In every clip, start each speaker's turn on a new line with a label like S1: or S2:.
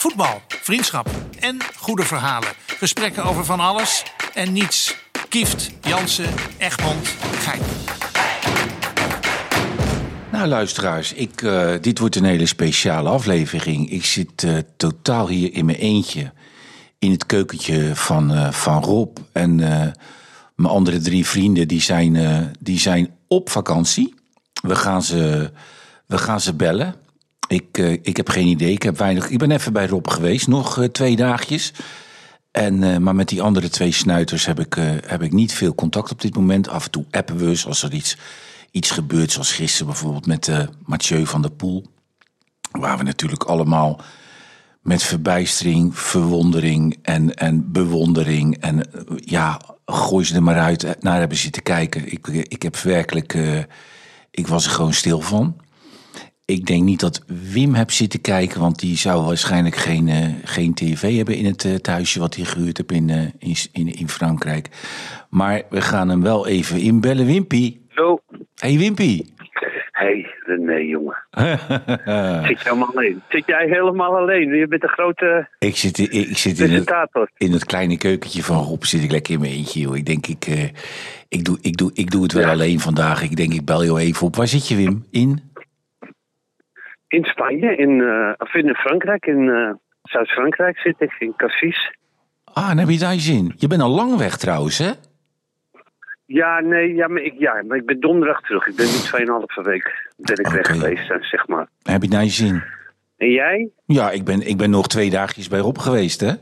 S1: Voetbal, vriendschap en goede verhalen. Gesprekken over van alles en niets. Kieft, Jansen, Egmond, Gein.
S2: Nou, luisteraars, ik, uh, dit wordt een hele speciale aflevering. Ik zit uh, totaal hier in mijn eentje in het keukentje van, uh, van Rob. En mijn andere drie vrienden die zijn, die zijn op vakantie. We gaan ze, we gaan ze bellen. Ik, ik heb geen idee. Ik, heb weinig, ik ben even bij Rob geweest, nog twee dagjes. En, maar met die andere twee snuiters heb ik, heb ik niet veel contact op dit moment. Af en toe appen we eens als er iets iets gebeurt, zoals gisteren bijvoorbeeld met Mathieu van der Poel. Waar we natuurlijk allemaal met verbijstering, verwondering en, en bewondering en ja, gooi ze er maar uit naar hebben zitten kijken. Ik, ik heb werkelijk, ik was er gewoon stil van. Ik denk niet dat Wim heb zitten kijken, want die zou waarschijnlijk geen, uh, geen tv hebben in het uh, thuisje wat hij gehuurd heeft in, uh, in, in, in, Frankrijk. Maar we gaan hem wel even inbellen. Wimpy.
S3: Hallo.
S2: Hey Wimpy.
S3: Hey René, jongen. zit, helemaal alleen? zit jij helemaal alleen? Je bent een grote
S2: ik zit, in, ik zit in, het, in het kleine keukentje van Rob. Zit ik lekker in mijn eentje. Joh. Ik denk, ik, ik, doe, ik, doe, ik doe het wel ja. alleen vandaag. Ik denk, ik bel jou even op. Waar zit je, Wim? In?
S3: In Spanje, in, uh, of in Frankrijk, in uh, Zuid-Frankrijk zit ik, in Cassis.
S2: Ah, dan heb je daar je zin. Je bent al lang weg trouwens, hè?
S3: Ja, nee, ja, maar ik, ja, maar ik ben donderdag terug. Ik ben nu 2,5 week ben ik okay. weg geweest, zeg maar.
S2: Heb je naar je zin?
S3: En jij?
S2: Ja, ik ben, ik ben nog twee dagjes bij Rob geweest, hè?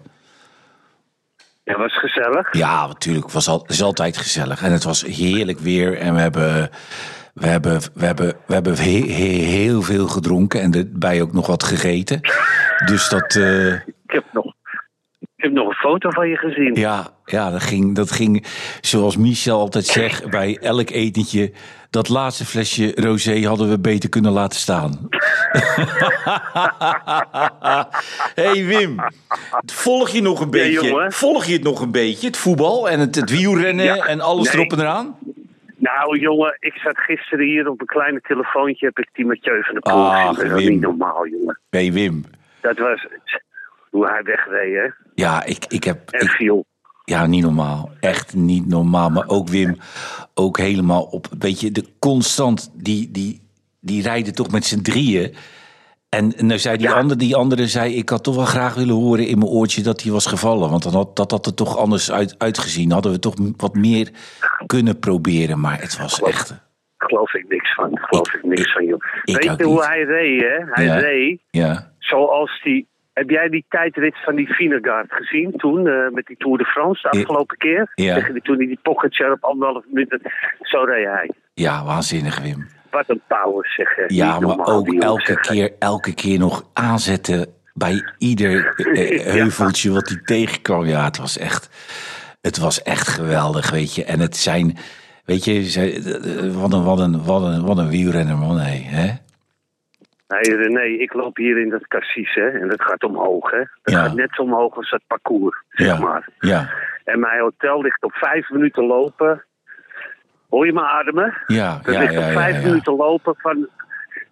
S3: Ja, was gezellig?
S2: Ja, natuurlijk. Het was al, is altijd gezellig. En het was heerlijk weer. En we hebben, we hebben, we hebben, we hebben he, he, heel veel gedronken. En erbij ook nog wat gegeten. Dus dat... Uh...
S3: Ik heb nog ik heb nog een foto van je gezien.
S2: Ja, ja dat, ging, dat ging, zoals Michel altijd zegt, bij elk etentje. Dat laatste flesje rosé hadden we beter kunnen laten staan. hey Wim, volg je nog een beetje? volg je het nog een beetje? Het voetbal en het, het wielrennen
S3: Ja,
S2: en alles
S3: nee.
S2: erop en eraan?
S3: Nou, jongen, ik zat gisteren hier op een kleine telefoontje. Heb ik die Mathieu van de Poel gezien. Dat is niet normaal, jongen.
S2: Hey Wim,
S3: Dat was hoe hij wegreed, hè?
S2: ja, ik, ik heb...
S3: En
S2: ik-
S3: viel.
S2: Ja, niet normaal. Echt niet normaal. Maar ook Wim, ook helemaal op. Weet je, de constant, die, die, die rijden toch met z'n drieën. En nou zei die,
S3: Ja.
S2: andere, die andere, zei, ik had toch wel graag willen horen in mijn oortje dat hij was gevallen. Want dan had dat had er toch anders uit, uitgezien. Hadden we toch wat meer kunnen proberen. Maar het was echt...
S3: Geloof ik niks van. Geloof ik, niks van, joh.
S2: ik
S3: Weet je hoe
S2: niet.
S3: hij reed, hè? Hij
S2: Ja.
S3: reed
S2: Ja,
S3: zoals die... Heb jij die tijdrit van die Vinegaard gezien toen, eh, met die Tour de France, de afgelopen keer?
S2: Ja.
S3: Tegen die, toen hij die Pogacar op anderhalf minuut... Zo reed hij.
S2: ja, waanzinnig Wim.
S3: Wat een power, zeg.
S2: Ja, maar ook elke keer, elke keer nog aanzetten bij ieder eh, heuveltje wat hij tegenkwam. Ja, het was echt, het was echt geweldig, weet je. En het zijn, weet je, wat een, wat een, wat een, wat een wielrenner, man. Nee, hè?
S3: Nee, René, ik loop hier in dat cassis, hè. En dat gaat omhoog, hè. Dat
S2: Ja.
S3: gaat net zo omhoog als dat parcours, zeg
S2: Ja,
S3: maar.
S2: ja,
S3: En mijn hotel ligt op vijf minuten lopen. Hoor je me ademen?
S2: ja,
S3: Dat
S2: ja,
S3: ligt
S2: ja,
S3: vijf minuten lopen van...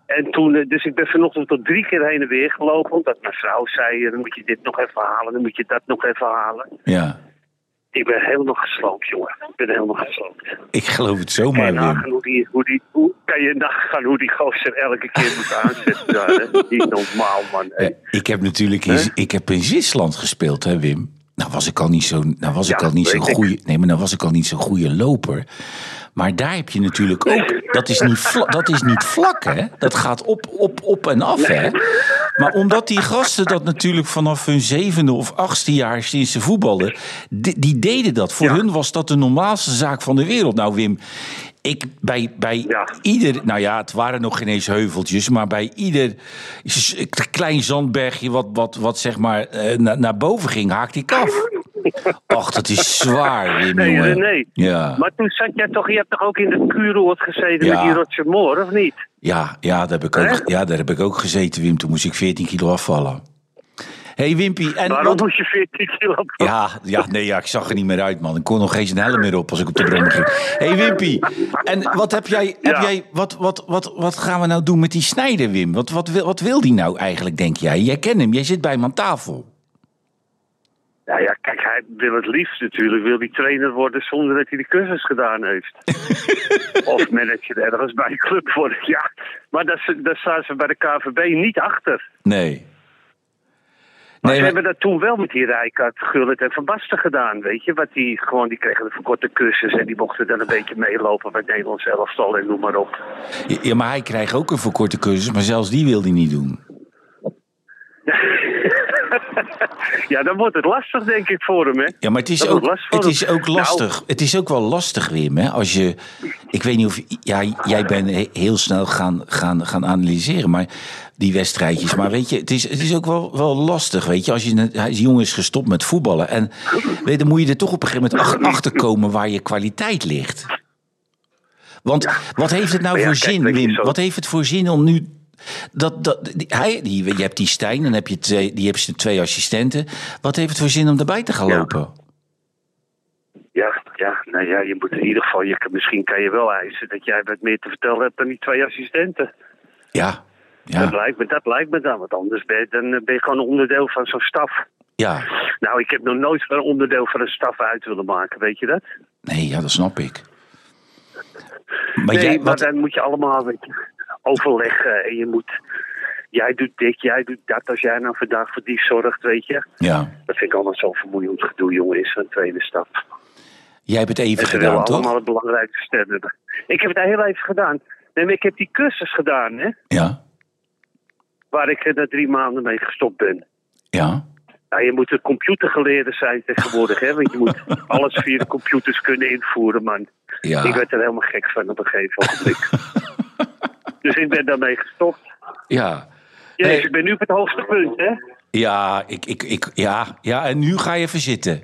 S3: En toen, eh, dus ik ben vanochtend tot drie keer heen en weer gelopen. Omdat mijn vrouw zei, eh, dan moet je dit nog even halen, dan moet je dat nog even halen.
S2: Ja,
S3: Ik ben helemaal gesloopt, jongen. Ik ben helemaal gesloopt.
S2: ik geloof het zomaar,
S3: nagaan
S2: Wim.
S3: hoe die, hoe die, hoe, kan je nagaan hoe die gozer elke keer moet aanzetten daar, hè? Niet normaal, man.
S2: Ik heb natuurlijk in, ik heb in Zwitserland gespeeld, hè, Wim. Nou was ik al niet zo, nou was ik al niet zo
S3: weet ik.
S2: goeie, nee, maar nou was ik al niet zo'n goede loper. Maar daar heb je natuurlijk ook, dat is niet, vla- dat is niet vlak, hè? Dat gaat op, op, op en af, hè? Maar omdat die gasten dat natuurlijk vanaf hun zevende of achtste jaar sinds ze voetbalden, die, die deden dat. Voor
S3: Ja.
S2: hun was dat de normaalste zaak van de wereld. Nou, Wim, ik bij, bij
S3: Ja.
S2: ieder, nou ja, het waren nog geen eens heuveltjes, maar bij ieder klein zandbergje wat, wat, wat zeg maar eh, na- naar boven ging, haakte ik af. Och, dat is zwaar, Wim,
S3: Nee,
S2: jongen.
S3: René.
S2: Ja.
S3: Maar toen zat jij toch, je hebt toch ook in de kuuroord gezeten
S2: Ja.
S3: met die Roger Moore, of niet?
S2: Ja, ja, daar heb ik ook, ja, daar heb ik ook gezeten, Wim. Toen moest ik 14 kilo afvallen. hey Wimpy, en
S3: Waarom
S2: wat...
S3: moet je 14 kilo op?
S2: Ja, ja, nee, ja, ik zag er niet meer uit, man. Ik kon nog geen zijn helm meer op als ik op de brommer ging. hey Wimpy, en wat heb jij, heb
S3: Ja.
S2: jij wat, wat, wat, wat gaan we nou doen met die snijder, Wim? Wat, wat, wil, wat wil die nou eigenlijk, denk jij? Jij kent hem, jij zit bij hem aan tafel.
S3: Ja, ja, kijk, hij wil het liefst natuurlijk. Wil die trainer worden zonder dat hij de cursus gedaan heeft. of manager ergens bij een club worden. Ja, maar daar, daar staan ze bij de KVB niet achter.
S2: Nee.
S3: Maar
S2: Nee,
S3: ze hebben dat toen wel met die Rijkaard, Gullit en Van Basten gedaan, weet je. Wat die, gewoon, die kregen een verkorte cursus en die mochten dan een beetje meelopen bij het Nederlands elftal en noem maar op.
S2: Ja, maar hij krijgt ook een verkorte cursus, maar zelfs die wil hij niet doen.
S3: Ja, dan wordt het lastig, denk ik, voor hem, hè.
S2: Ja, maar het is,
S3: Dat
S2: ook, het is ook lastig. Het is ook wel lastig, Wim. Hè? Als je, ik weet niet of ja, jij bent he- heel snel gaan, gaan, gaan analyseren, maar die wedstrijdjes. Maar weet je, het is, het is ook wel, wel lastig. Weet je, als je een hij is- jongen is gestopt met voetballen. En weet, je, dan moet je er toch op een gegeven moment ach- achter komen waar je kwaliteit ligt. Want wat heeft het nou
S3: ja,
S2: voor
S3: kijk,
S2: zin, Wim?
S3: zo-
S2: Wat heeft het voor zin om nu. Dat, dat, die, hij, die, je hebt die Stijn, dan heb je twee, die hebben ze twee assistenten. Wat heeft het voor zin om erbij te gaan
S3: Ja.
S2: lopen?
S3: Ja, ja, nou ja, je moet in ieder geval, je, misschien kan je wel eisen dat jij wat meer te vertellen hebt dan die twee assistenten.
S2: Ja,
S3: Dat,
S2: ja,
S3: lijkt me, dat lijkt me dan, want anders ben je, dan ben je gewoon een onderdeel van zo'n staf.
S2: ja.
S3: Nou, ik heb nog nooit een onderdeel van een staf uit willen maken, weet je dat?
S2: Nee, ja, dat snap ik. Maar
S3: nee,
S2: jij,
S3: maar
S2: wat,
S3: dan moet je allemaal weet je, overleggen en je moet... Jij doet dit, jij doet dat, als jij nou vandaag voor die zorgt, weet je.
S2: ja,
S3: Dat vind ik allemaal zo vermoeiend gedoe, jongen, is een tweede stap.
S2: jij hebt het even
S3: En
S2: gedaan,
S3: allemaal
S2: toch?
S3: het belangrijkste stellen. Ik heb het heel even gedaan. Nee, maar ik heb die cursus gedaan, hè.
S2: Ja,
S3: Waar ik er na drie maanden mee gestopt ben.
S2: ja,
S3: Nou, je moet een computergeleerde zijn tegenwoordig, hè? Want je moet alles via de computers kunnen invoeren, man.
S2: ja.
S3: Ik werd er helemaal gek van op een gegeven ogenblik. dus ik ben daarmee gestopt.
S2: Ja,
S3: Ja, ik ben nu op het hoogste punt, hè?
S2: ja, ik, ik, ik, ja, ja, en nu ga je even zitten.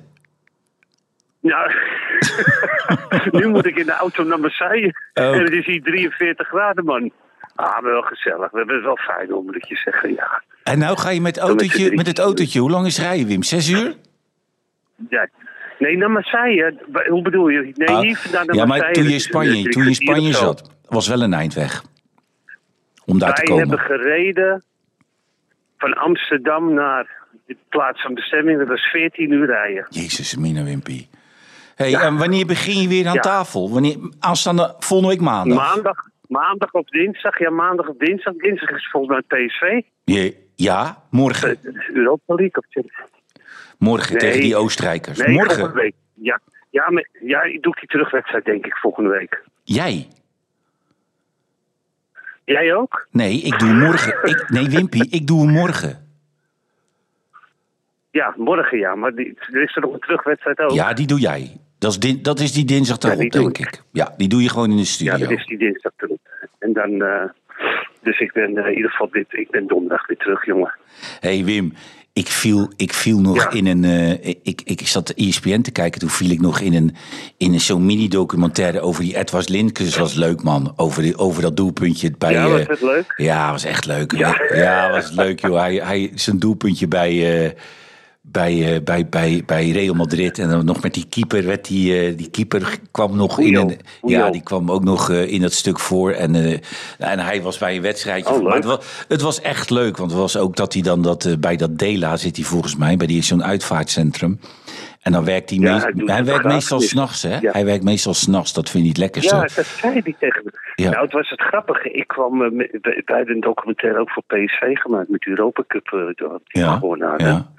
S3: Nou, nu moet ik in de auto naar Marseille.
S2: Ook.
S3: En het is hier 43 graden, man. Ah, maar wel gezellig. We hebben het wel fijn om, moet ik je zeggen, ja.
S2: En nou ga je met, autootje, met het autootje, hoe lang is rijden, Wim? Zes uur?
S3: ja. Nee, naar Marseille. Hoe bedoel je? Nee,
S2: Ah,
S3: hier vandaan naar
S2: ja,
S3: Marseille.
S2: maar toen je in Spanje, toen je in Spanje zat, was wel een eindweg. Om daar te
S3: Wij
S2: komen.
S3: hebben gereden van Amsterdam naar de plaats van bestemming. Dat was 14 uur rijden.
S2: Jezus, Mina Wimpy. Hey, en wanneer begin je weer aan
S3: Ja.
S2: tafel? Wanneer, aanstaande volgende week maandag?
S3: Maandag, maandag of dinsdag. Ja, maandag of dinsdag. Dinsdag is volgens mij PSV.
S2: Je, ja, morgen.
S3: De Europa League. Of
S2: Morgen
S3: Nee.
S2: tegen die Oostenrijkers.
S3: nee,
S2: morgen.
S3: volgende week. Ja, ja, maar, ja, ik doe die terugwedstrijd denk ik volgende week.
S2: Jij?
S3: Jij ook?
S2: Nee, ik doe morgen. Ik, nee, Wimpy, ik doe hem morgen.
S3: Ja, morgen ja. Maar die, er is er nog een terugwedstrijd ook.
S2: Ja, die doe jij. Dat is, din- dat is die dinsdag
S3: Ja,
S2: daarop,
S3: doe
S2: denk
S3: ik.
S2: ik. Ja, die doe je gewoon in de
S3: Ja,
S2: studio.
S3: dat is die dinsdag terug. En dan... eh, dus ik ben eh, in ieder geval dit, ik ben donderdag weer terug, jongen.
S2: hey, Wim, ik viel, ik viel nog
S3: Ja.
S2: in een... eh, ik, ik zat de ESPN te kijken, toen viel ik nog in een, in een zo'n mini-documentaire over die Edward Lindkes. Dat was leuk, man. Over, die, over dat doelpuntje bij...
S3: Ja, was
S2: eh,
S3: het leuk?
S2: Ja, was echt leuk.
S3: Ja.
S2: Ja, was leuk, joh. Hij, hij, zijn doelpuntje bij, eh, bij, eh, bij, bij, bij Real Madrid. En dan nog met die keeper. Werd die, eh, die keeper kwam nog in een. Ja, die kwam ook nog eh, in dat stuk voor. En, en hij was bij een wedstrijdje.
S3: Oh,
S2: maar het was, het was echt leuk. Want het was ook dat hij dan dat, bij dat Dela zit hij volgens mij. Bij die zo'n uitvaartcentrum. En dan werkt hij,
S3: Ja,
S2: meest-
S3: hij
S2: werkt meestal s'nachts, hè?
S3: Ja.
S2: Hij werkt meestal s'nachts. Dat vind ik het lekkerste.
S3: Ja, dat zei hij tegen me.
S2: Ja.
S3: Nou, het was het grappige. Ik kwam bij een documentaire ook voor PSV gemaakt met Europa Cup. door- die
S2: ja,
S3: gewonnen hadden.
S2: ja.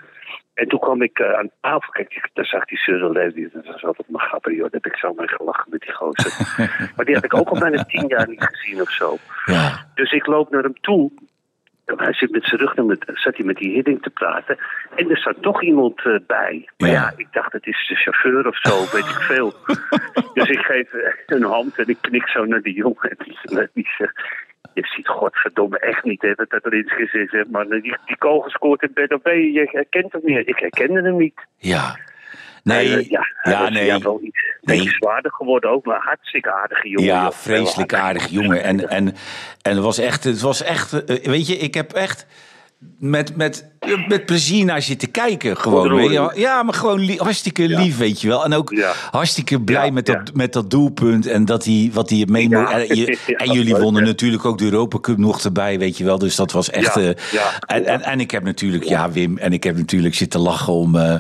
S3: En toen kwam ik eh, aan tafel. Kijk, daar zag die Cyril Levy. Dat was altijd mijn grappig, joh. Daar heb ik zo mee gelachen met die gozer. maar die heb ik ook al bijna tien jaar niet gezien of zo.
S2: ja.
S3: Dus ik loop naar hem toe. En hij zit met zijn rug naar me, zat hij met die Hidding te praten. En er zat toch iemand eh, bij. Maar
S2: Ja.
S3: ja. ik dacht, het is de chauffeur of zo, weet ik veel. dus ik geef een hand en ik knik zo naar die jongen. En die, die zegt, je ziet godverdomme echt niet hè, dat dat Linskes is. Hè, maar die, die kogel scoort in bed op je herkent hem niet. Ik herkende hem niet.
S2: Ja. Nee,
S3: eh, ja,
S2: ja, nee.
S3: ja, wel iets
S2: Nee.
S3: zwaarder geworden ook, maar hartstikke aardige jongen.
S2: Ja, vreselijk aardig jongen. En, en, en het was echt, het was echt, eh, weet je, ik heb echt, met, met, met plezier naar zitten kijken. Gewoon. Ja, maar gewoon hartstikke lief, weet je wel. En ook
S3: Ja.
S2: hartstikke blij met, dat, met dat doelpunt. En dat hij, wat hij mee
S3: Ja.
S2: mo- en, je-
S3: Ja,
S2: en jullie wonnen natuurlijk ook de Europa Cup nog erbij, weet je wel. Dus dat was echt...
S3: Ja,
S2: eh, en, en, en ik heb natuurlijk, ja Wim, en ik heb natuurlijk zitten lachen om... eh,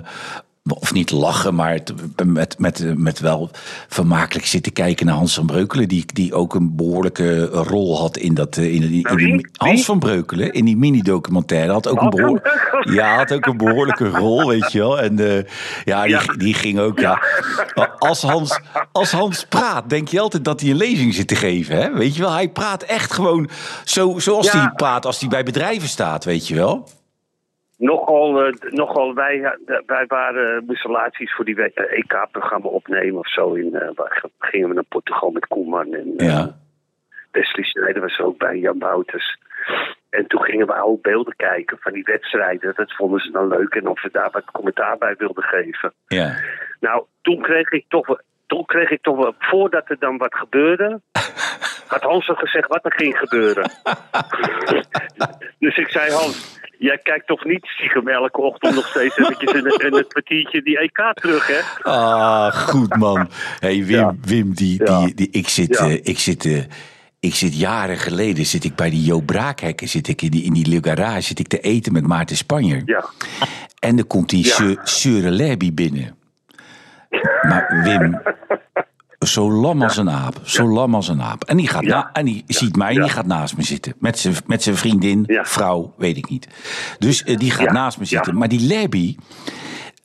S2: of niet lachen, maar met, met, met wel vermakelijk zitten kijken naar Hans van Breukelen. Die, die ook een behoorlijke rol had in dat. eh, In, in, in
S3: Nou,
S2: die-
S3: wie?
S2: Hans van Breukelen, in die mini-documentaire, had ook een,
S3: Hans van
S2: behoor,
S3: Breukelen?
S2: ja, had ook een behoorlijke rol, weet je wel. En eh, ja, die, die ging ook. Ja. Als, Hans, als Hans praat, denk je altijd dat hij een lezing zit te geven. Hè? Weet je wel, hij praat echt gewoon zo, zoals
S3: Ja.
S2: hij praat als hij bij bedrijven staat, weet je wel.
S3: Nogal, eh, nogal wij, eh, wij waren installaties voor die wet- eh, EK-programma opnemen of zo. In, waar gingen we naar Portugal met Koeman en
S2: Ja.
S3: Wesley Sneijder was ook bij, Jan Wouters. En toen gingen we oude beelden kijken van die wedstrijden. Dat vonden ze dan leuk en of we daar wat commentaar bij wilden geven.
S2: Ja.
S3: Nou, toen kreeg ik toch toen kreeg ik toch wel, voordat er dan wat gebeurde, had Hans al gezegd wat er ging gebeuren. dus ik zei, Hans, jij kijkt toch niet stiekem elke ochtend nog steeds eventjes in een, in een kwartiertje die EK terug, hè?
S2: Ah, goed man. Hey Wim,
S3: Ja.
S2: Wim die,
S3: Ja.
S2: die, die, ik zit,
S3: Ja.
S2: eh, ik zit, eh, ik zit jaren geleden zit ik bij die Jo Braakhekken, zit ik in die, in die Garage, zit ik te eten met Maarten Spanjer.
S3: Ja,
S2: En dan komt die
S3: Ja.
S2: Binnen. Maar Wim, zo lam als een aap, zo lam als een aap. En die, gaat na, en die ziet mij en die gaat naast me zitten. Met zijn met zijn vriendin, vrouw, weet ik niet. Dus eh, die gaat naast me zitten. Maar die Leby,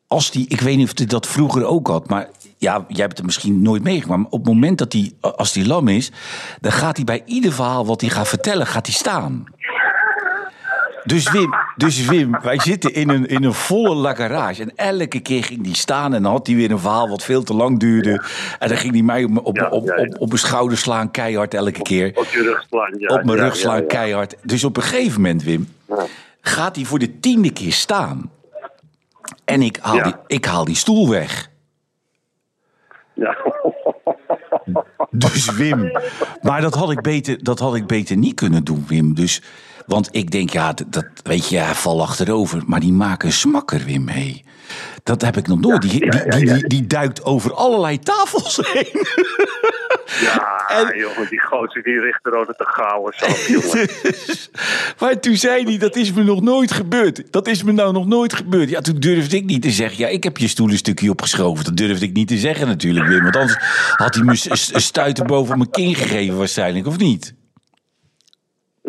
S2: als die, ik weet niet of hij dat vroeger ook had, maar ja, jij hebt het misschien nooit meegemaakt. Maar op het moment dat hij, als hij lam is, dan gaat hij bij ieder verhaal wat hij gaat vertellen, gaat hij staan. Dus Wim, dus Wim, wij zitten in een, in een volle la garage. En elke keer ging die staan en dan had hij weer een verhaal wat veel te lang duurde. En dan ging hij mij op, op,
S3: Ja,
S2: op, op, op mijn schouder slaan, keihard elke keer.
S3: op je rug slaan. Ja,
S2: Op mijn rug slaan, keihard. Dus op een gegeven moment, Wim, gaat hij voor de tiende keer staan. En ik haal, die, ik haal die stoel weg.
S3: Ja.
S2: Dus Wim. Maar dat had ik beter, dat had ik beter niet kunnen doen, Wim. Dus, want ik denk, ja, dat, dat weet je, ja, val achterover. Maar die maken smakker, Wim, hé. Dat heb ik nog nooit. Die,
S3: ja,
S2: die, die, die, die duikt over allerlei tafels heen.
S3: Ja,
S2: En-
S3: jongen, die gozer die richt er altijd zelf, jongen.
S2: maar toen zei hij, dat is me nog nooit gebeurd. Dat is me nou nog nooit gebeurd. Ja, toen durfde ik niet te zeggen, ja, ik heb je stoel een stukje opgeschoven. Dat durfde ik niet te zeggen natuurlijk, Wim. Want anders had hij me stuiter boven mijn kin gegeven waarschijnlijk, of niet?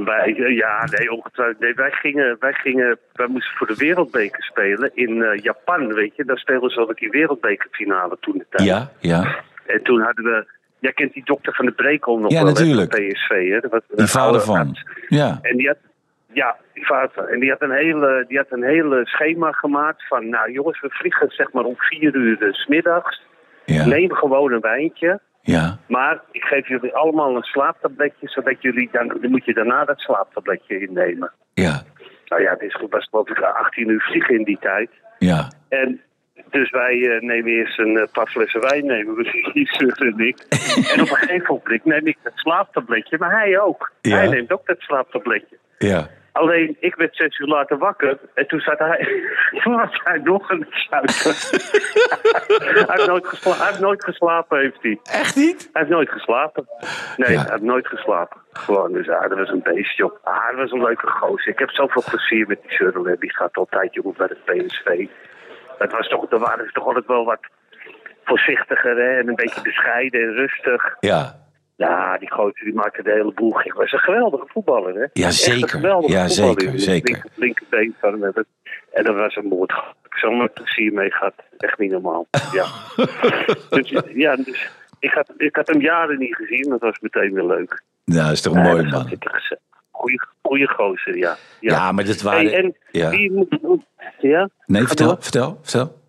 S3: Wij, eh, ja, nee, ongetwijfeld. Nee, wij gingen, wij gingen, wij moesten voor de wereldbeker spelen in eh, Japan, weet je. Daar speelden ze ook die wereldbekerfinale toen de tijd.
S2: Ja, ja.
S3: En toen hadden we, jij kent die dokter van de Brekel nog
S2: Ja,
S3: wel, hè,
S2: natuurlijk.
S3: van PSV, hè.
S2: Die vader van. Ja.
S3: En die had, ja, die vader. En die had een hele, die had een hele schema gemaakt van, nou jongens, we vliegen zeg maar om vier uur 's middags.
S2: Ja.
S3: Neem gewoon een wijntje.
S2: Ja.
S3: Maar ik geef jullie allemaal een slaaptabletje, zodat jullie dan, dan moet je daarna dat slaaptabletje innemen.
S2: Ja.
S3: Nou ja, het is geloof ik 18 uur vliegen in die tijd.
S2: Ja.
S3: En dus wij eh, nemen eerst een eh, paar flessen wijn, nemen we en ik. en op een gegeven moment neem ik het slaaptabletje, maar hij ook.
S2: Ja.
S3: Hij neemt ook dat slaaptabletje.
S2: Ja.
S3: Alleen, ik werd zes uur later wakker en toen zat hij, toen was hij nog aan het zuipen. hij, heeft nooit gesla- hij heeft nooit geslapen, heeft hij.
S2: Echt niet?
S3: Hij heeft nooit geslapen. Nee,
S2: Ja.
S3: hij heeft nooit geslapen. Gewoon, dus ah, dat was een beest, joh. Ah, dat was een leuke gozer. Ik heb zoveel plezier met die Surrel. Die gaat altijd, jongen, bij de PSV. Dat was toch, daar waren ze toch altijd wel wat voorzichtiger, hè. En een beetje bescheiden en rustig.
S2: Ja.
S3: Ja, die gozer die maakte de hele boel. Ik was een geweldige voetballer, hè.
S2: Ja,
S3: een
S2: zeker.
S3: geweldige
S2: Ja,
S3: voetballer.
S2: zeker, zeker.
S3: linker- Linkerbeen van hem. En dat was een moord. Ik zo met plezier mee gehad. Echt niet normaal. Ja. dus, ja, dus ik had, ik had hem jaren niet gezien. Dat was meteen weer leuk.
S2: Nou, dat is toch
S3: Ja,
S2: mooi, man.
S3: Goeie, goeie gozer, ja.
S2: Ja, maar dat waren...
S3: Hey, en
S2: ja.
S3: wie moet... Ja?
S2: Nee, vertel, vertel, vertel.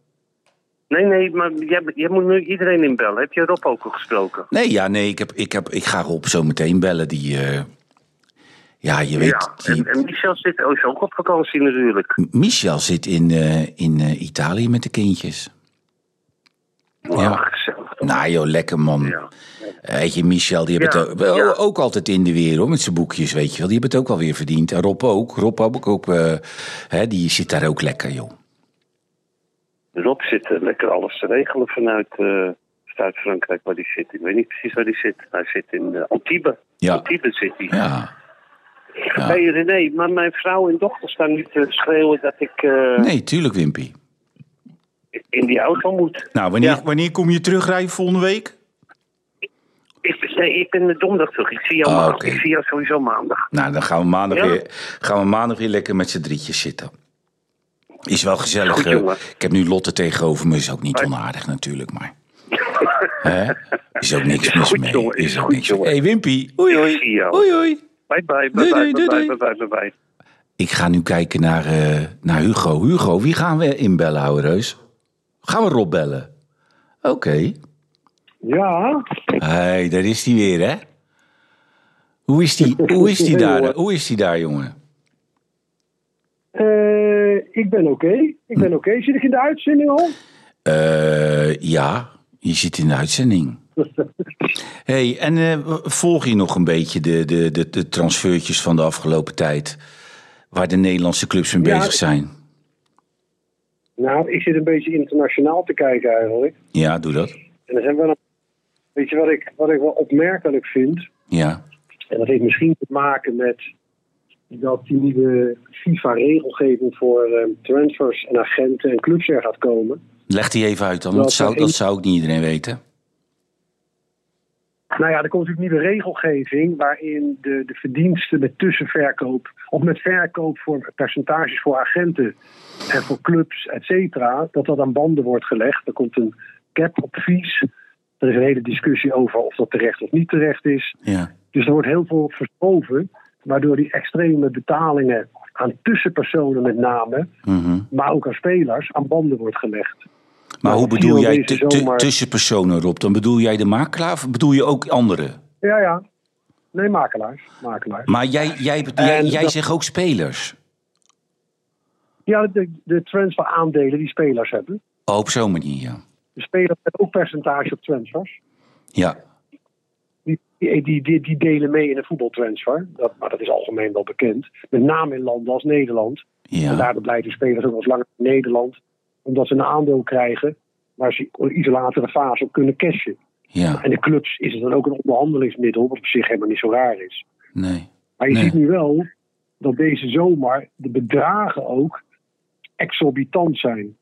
S3: Nee, nee, maar jij, jij moet nu iedereen inbellen. Heb je Rob ook al gesproken?
S2: Nee, ja, nee, ik, heb, ik, heb, ik ga Rob zo meteen bellen. Die, eh, ja, je weet,
S3: ja,
S2: die-
S3: en, en Michel zit oh, ook op vakantie natuurlijk.
S2: Michel zit in, eh, in eh, Italië met de kindjes.
S3: Ja.
S2: Ja.
S3: gezellig?
S2: Nou joh, lekker man.
S3: Ja.
S2: Weet je, Michel, die hebben
S3: Ja,
S2: het ook, wel-
S3: ja.
S2: ook altijd in de weer hoor, met zijn boekjes, weet je wel. Die hebben het ook wel weer verdiend. En Rob ook. Rob ook, ook hè, die zit daar ook lekker, joh.
S3: Rob zit eh, lekker alles te regelen vanuit, eh, vanuit Frankrijk waar hij zit. Ik weet niet precies waar hij zit. Hij zit in eh, Antibes.
S2: Ja.
S3: Antibes zit hij.
S2: Ja. ja.
S3: Hey René, maar mijn vrouw en dochter staan nu te schreeuwen dat ik eh,
S2: Nee, tuurlijk, Wimpy.
S3: in die auto moet.
S2: Nou, wanneer,
S3: Ja.
S2: wanneer kom je terugrijden volgende week?
S3: Ik, nee, ik ben de donderdag terug. Ik zie jou,
S2: oké.
S3: Ik zie jou sowieso maandag.
S2: Nou, dan gaan we maandag,
S3: Ja.
S2: weer, gaan we maandag weer lekker met z'n drietjes zitten. Is wel gezellig.
S3: Goed,
S2: eh. ik heb nu Lotte tegenover me, is ook niet onaardig natuurlijk, maar... Hè? Is ook niks
S3: Is
S2: mis mee.
S3: jongen, is
S2: Is ook niks
S3: jongen.
S2: Hé, hey, Wimpy. Hoi, hoi. Hoi, hoi.
S3: Bye bye, bye bye, bye bye, bye bye, bye.
S2: Ik ga nu kijken naar, eh, naar Hugo. Hugo, wie gaan we inbellen, ouwe reus? Gaan we Rob bellen? Oké.
S4: Ja,
S2: Hé, daar is hij weer, hè? Hoe is die, hoe is die daar? Hoe is die daar, jongen?
S4: Eh, ik ben oké. Ik ben oké. Zit ik in de uitzending al?
S2: Eh, ja, je zit in de uitzending. hey, en eh, volg je nog een beetje de, de, de, de transfertjes van de afgelopen tijd? Waar de Nederlandse clubs mee
S4: Ja.
S2: bezig zijn?
S4: Nou, ik zit een beetje internationaal te kijken eigenlijk.
S2: Ja, doe dat.
S4: En dan zijn we dan, weet je wat ik, wat ik wel opmerkelijk vind?
S2: Ja.
S4: En dat heeft misschien te maken met dat die nieuwe FIFA-regelgeving voor eh, transfers en agenten en clubs er gaat komen.
S2: Leg die even uit dan,
S4: Dat
S2: dat zou, dat zou ook niet iedereen weten.
S4: Nou ja, er komt natuurlijk nieuwe regelgeving waarin de, de verdiensten met tussenverkoop of met verkoop voor percentages voor agenten en voor clubs, et cetera, dat dat aan banden wordt gelegd. Er komt een cap op fees. Er is een hele discussie over of dat terecht of niet terecht is.
S2: Ja.
S4: Dus er wordt heel veel verschoven, waardoor die extreme betalingen aan tussenpersonen met name,
S2: Mhm.
S4: maar ook aan spelers, aan banden wordt gelegd.
S2: Maar
S4: Nou,
S2: hoe bedoel jij
S4: zomer.
S2: tussenpersonen, Rob? Dan bedoel jij de makelaar of bedoel je ook anderen?
S4: Ja, ja. Nee, makelaars. makelaars.
S2: Maar jij, jij, jij,
S4: En
S2: jij
S4: dat-
S2: zegt ook spelers.
S4: Ja, de, de transferaandelen die spelers hebben.
S2: Oh, op zo'n manier, ja.
S4: De spelers hebben ook percentage op transfers.
S2: Ja,
S4: Die, die, die, delen mee in een voetbaltransfer. Dat, maar dat is algemeen wel bekend. Met name in landen als Nederland. En
S2: ja,
S4: daardoor blijven spelers ook wel eens langer in Nederland. Omdat ze een aandeel krijgen waar ze in iets latere fase op kunnen cashen.
S2: ja.
S4: En de clubs is het dan ook een onderhandelingsmiddel, wat op zich helemaal niet zo raar is.
S2: Nee.
S4: Maar je
S2: Nee.
S4: ziet nu wel dat deze zomer de bedragen ook exorbitant zijn.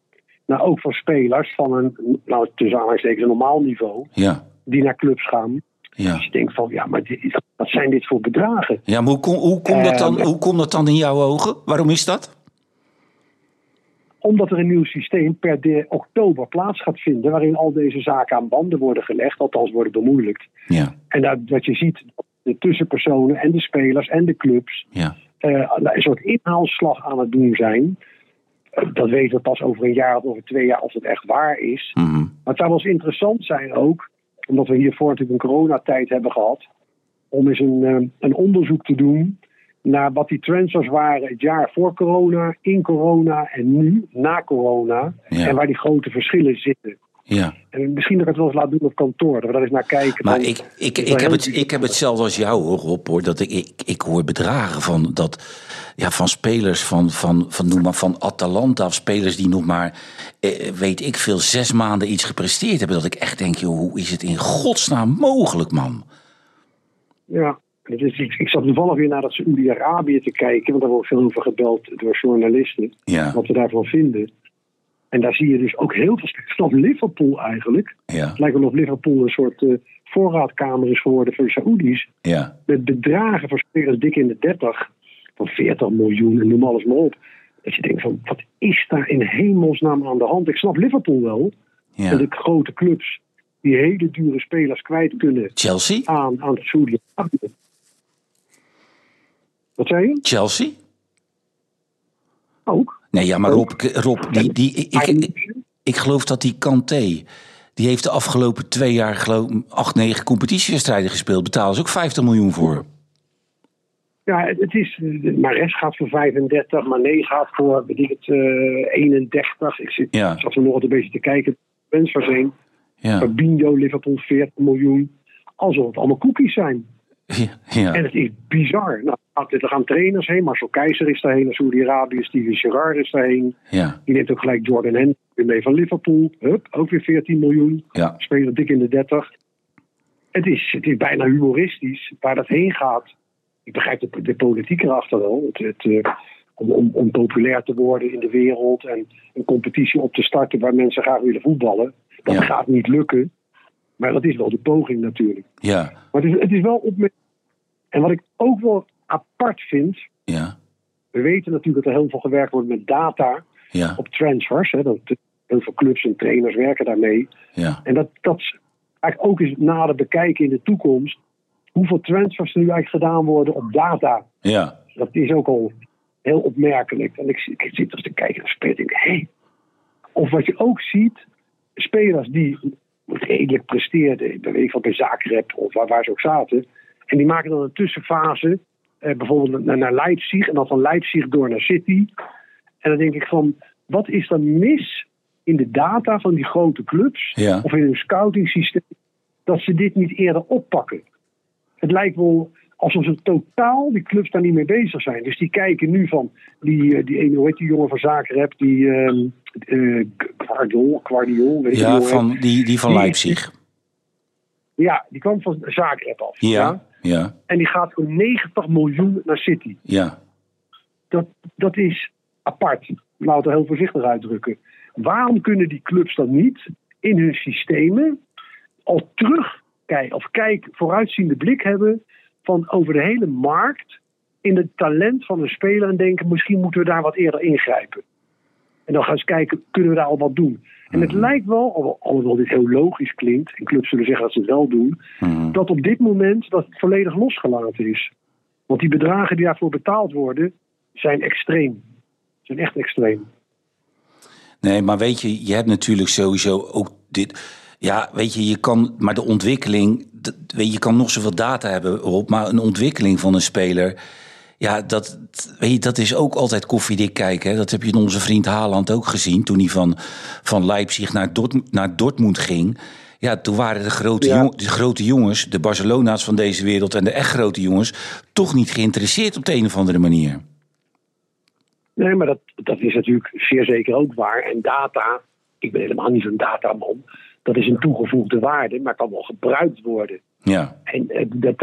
S4: Nou, ook voor spelers van een, nou, tussen aanhalingstekens, een normaal niveau,
S2: Ja,
S4: die naar clubs gaan.
S2: Ja.
S4: Dus je denkt van, ja, maar dit, wat zijn dit voor bedragen?
S2: Ja, maar hoe, kom, hoe, komt dat dan,
S4: Eh,
S2: hoe komt dat dan in jouw ogen? Waarom is dat?
S4: Omdat er een nieuw systeem per de oktober plaats gaat vinden, waarin al deze zaken aan banden worden gelegd, althans worden bemoeilijkt.
S2: Ja,
S4: En dat, wat je ziet, de tussenpersonen en de spelers en de clubs
S2: ja,
S4: eh, een soort inhaalslag aan het doen zijn. Eh, dat weten we pas over een jaar of over twee jaar of het echt waar is.
S2: mhm,
S4: Maar het zou wel eens interessant zijn ook, omdat we hiervoor natuurlijk een coronatijd hebben gehad, om eens een, eh, een onderzoek te doen naar wat die transfers waren het jaar voor corona, in corona en nu, na corona.
S2: Ja.
S4: En waar die grote verschillen zitten.
S2: Ja.
S4: En misschien dat ik het wel eens laat doen op kantoor, dat we daar eens naar kijken.
S2: Maar ik, ik, ik, heb het, ik heb hetzelfde als jou, hoor, Rob. Hoor, dat ik, ik, ik hoor bedragen van, dat, ja, van spelers van, van, van, noem maar, van Atalanta. Of spelers die nog maar, eh, weet ik veel, zes maanden iets gepresteerd hebben. Dat ik echt denk, joh, hoe is het in godsnaam mogelijk, man?
S4: Ja, is, ik, ik zat toevallig weer naar dat Saoedi-Arabië te kijken, want daar wordt veel over gebeld door journalisten,
S2: Ja,
S4: wat we daarvan vinden. En daar zie je dus ook heel veel. Vanaf Liverpool eigenlijk.
S2: ja,
S4: Het lijkt wel of Liverpool een soort eh, voorraadkamer is geworden voor de Saoedi's.
S2: ja.
S4: Met bedragen voor spelers dik in de 30, van 40 miljoen en noem alles maar op. Dat je denkt van, wat is daar in hemelsnaam aan de hand? Ik snap Liverpool wel.
S2: ja.
S4: Dat de grote clubs die hele dure spelers kwijt kunnen
S2: Chelsea?
S4: aan, aan Saoedi-Arabië. Wat zei je?
S2: Chelsea?
S4: Ook.
S2: Nee, ja, maar Rob, Rob die, die, ik, ik, ik geloof dat die Kanté... die heeft de afgelopen twee jaar geloof, acht, negen competitiewedstrijden gespeeld. Betalen ze ook 50 miljoen voor.
S4: Ja, het is. Mares gaat voor 35, Mané gaat voor, weet ik het, eh 31. Ik zit,
S2: Ja.
S4: zat er nog een beetje te kijken. Transfers heen.
S2: Ja.
S4: Fabinho, Liverpool 40 miljoen. Alsof het allemaal cookies zijn.
S2: Ja. ja.
S4: En het is bizar. Nou, er gaan trainers heen. Marcel Keizer is daarheen Saudi-Arabië. Steven Gerrard is daarheen.
S2: Ja.
S4: Die neemt ook gelijk Jordan Henderson mee van Liverpool. Hup, ook weer 14 miljoen.
S2: Ja.
S4: Spelen dik in de 30. Het is, het is bijna humoristisch waar dat heen gaat. Ik begrijp de, de politiek erachter wel. Het, het, eh, om, om, om populair te worden in de wereld en een competitie op te starten waar mensen graag willen voetballen. Dat
S2: Ja.
S4: gaat niet lukken. Maar dat is wel de poging natuurlijk.
S2: Ja.
S4: Maar het is, het is wel opmerkelijk. En wat ik ook wel apart vind.
S2: Ja.
S4: We weten natuurlijk dat er heel veel gewerkt wordt met data
S2: Ja.
S4: op transfers. Hè, dat, heel veel clubs en trainers werken daarmee.
S2: Ja.
S4: En dat, dat is eigenlijk ook eens nader bekijken in de toekomst. Hoeveel transfers er nu eigenlijk gedaan worden op data.
S2: Ja.
S4: Dat is ook al heel opmerkelijk. En ik, ik zit dus te kijken naar spelers en denk, hé. Of wat je ook ziet, spelers die redelijk presteerden, bij, weet ik wat, bij Zagreb of waar, waar ze ook zaten. En die maken dan een tussenfase, eh, bijvoorbeeld naar, naar Leipzig en dan van Leipzig door naar City. En dan denk ik van, wat is dan mis in de data van die grote clubs
S2: Ja.
S4: of in hun scouting systeem dat ze dit niet eerder oppakken? Het lijkt wel alsof ze totaal die clubs daar niet mee bezig zijn. Dus die kijken nu van die, eh, die ene, hoe heet die jongen van Zagreb, die Guardiol, Guardiol, weet je die
S2: Ja,
S4: jongen?
S2: van die, die van
S4: Die-
S2: Leipzig.
S4: Ja, die kwam van Zagreb af.
S2: Ja. Ja.
S4: En die gaat voor 90 miljoen naar City.
S2: Ja.
S4: Dat, dat is apart. Laten we heel voorzichtig uitdrukken. Waarom kunnen die clubs dan niet in hun systemen al terugkijken of kijk, vooruitziende blik hebben van over de hele markt in het talent van een speler en denken misschien moeten we daar wat eerder ingrijpen. En dan gaan ze kijken, kunnen we daar al wat doen? En het lijkt wel, al- alhoewel dit heel logisch klinkt, en clubs zullen zeggen dat ze het wel doen,
S2: Mhm.
S4: dat op dit moment dat het volledig losgelaten is. Want die bedragen die daarvoor betaald worden, zijn extreem. Zijn echt extreem.
S2: Nee, maar weet je, je hebt natuurlijk sowieso ook dit. Ja, weet je, je kan, maar de ontwikkeling, dat- weet je, je kan nog zoveel data hebben op, maar een ontwikkeling van een speler, ja, dat, weet je, dat is ook altijd koffiedik kijken. Hè? Dat heb je in onze vriend Haaland ook gezien toen hij van, van Leipzig naar, Dort, naar Dortmund ging. Ja, toen waren de grote,
S4: Ja.
S2: jong- de grote jongens, de Barcelona's van deze wereld en de echt grote jongens, toch niet geïnteresseerd op de een of andere manier.
S4: Nee, maar dat, dat is natuurlijk zeer zeker ook waar. En data, ik ben helemaal niet zo'n dataman. Dat is een toegevoegde waarde, maar kan wel gebruikt worden.
S2: Ja,
S4: En eh, de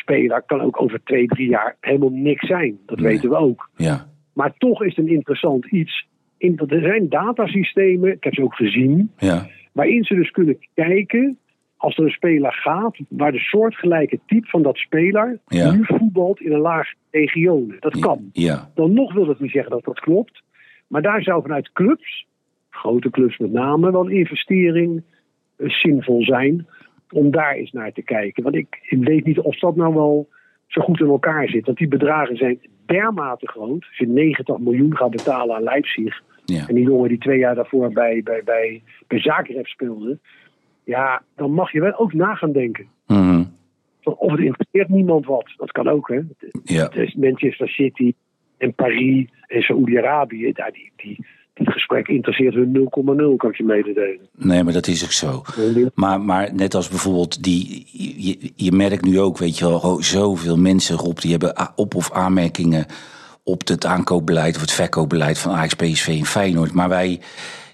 S4: talentspeler kan ook over twee, drie jaar helemaal niks zijn. Dat
S2: Nee.
S4: weten we ook.
S2: ja,
S4: Maar toch is het een interessant iets. Er zijn datasystemen, ik heb ze ook gezien,
S2: ja,
S4: waarin ze dus kunnen kijken als er een speler gaat, waar de soortgelijke type van dat speler
S2: Ja.
S4: nu voetbalt in een laag regionen. Dat kan.
S2: ja,
S4: Dan nog wil het niet zeggen dat dat klopt. Maar daar zou vanuit clubs, grote clubs met name, wel investering eh, zinvol zijn om daar eens naar te kijken. Want ik, ik weet niet of dat nou wel zo goed in elkaar zit. Want die bedragen zijn dermate groot. Als je 90 miljoen gaat betalen aan Leipzig.
S2: ja.
S4: En die jongen die twee jaar daarvoor bij, bij, bij, bij Zagreb speelde. Ja, dan mag je wel ook na gaan denken.
S2: Mhm.
S4: Of het interesseert niemand wat. Dat kan ook, hè.
S2: ja.
S4: Manchester City en Paris en Saoedi-Arabië, daar die, die, dit gesprek interesseert hun 0,0, kan ik je mededelen.
S2: Nee, maar dat is ook zo. Maar, maar net als bijvoorbeeld die. Je, je merkt nu ook, weet je wel, zoveel mensen, Rob, die hebben op- of aanmerkingen op het aankoopbeleid of het verkoopbeleid van Ajax, PSV en Feyenoord. Maar wij,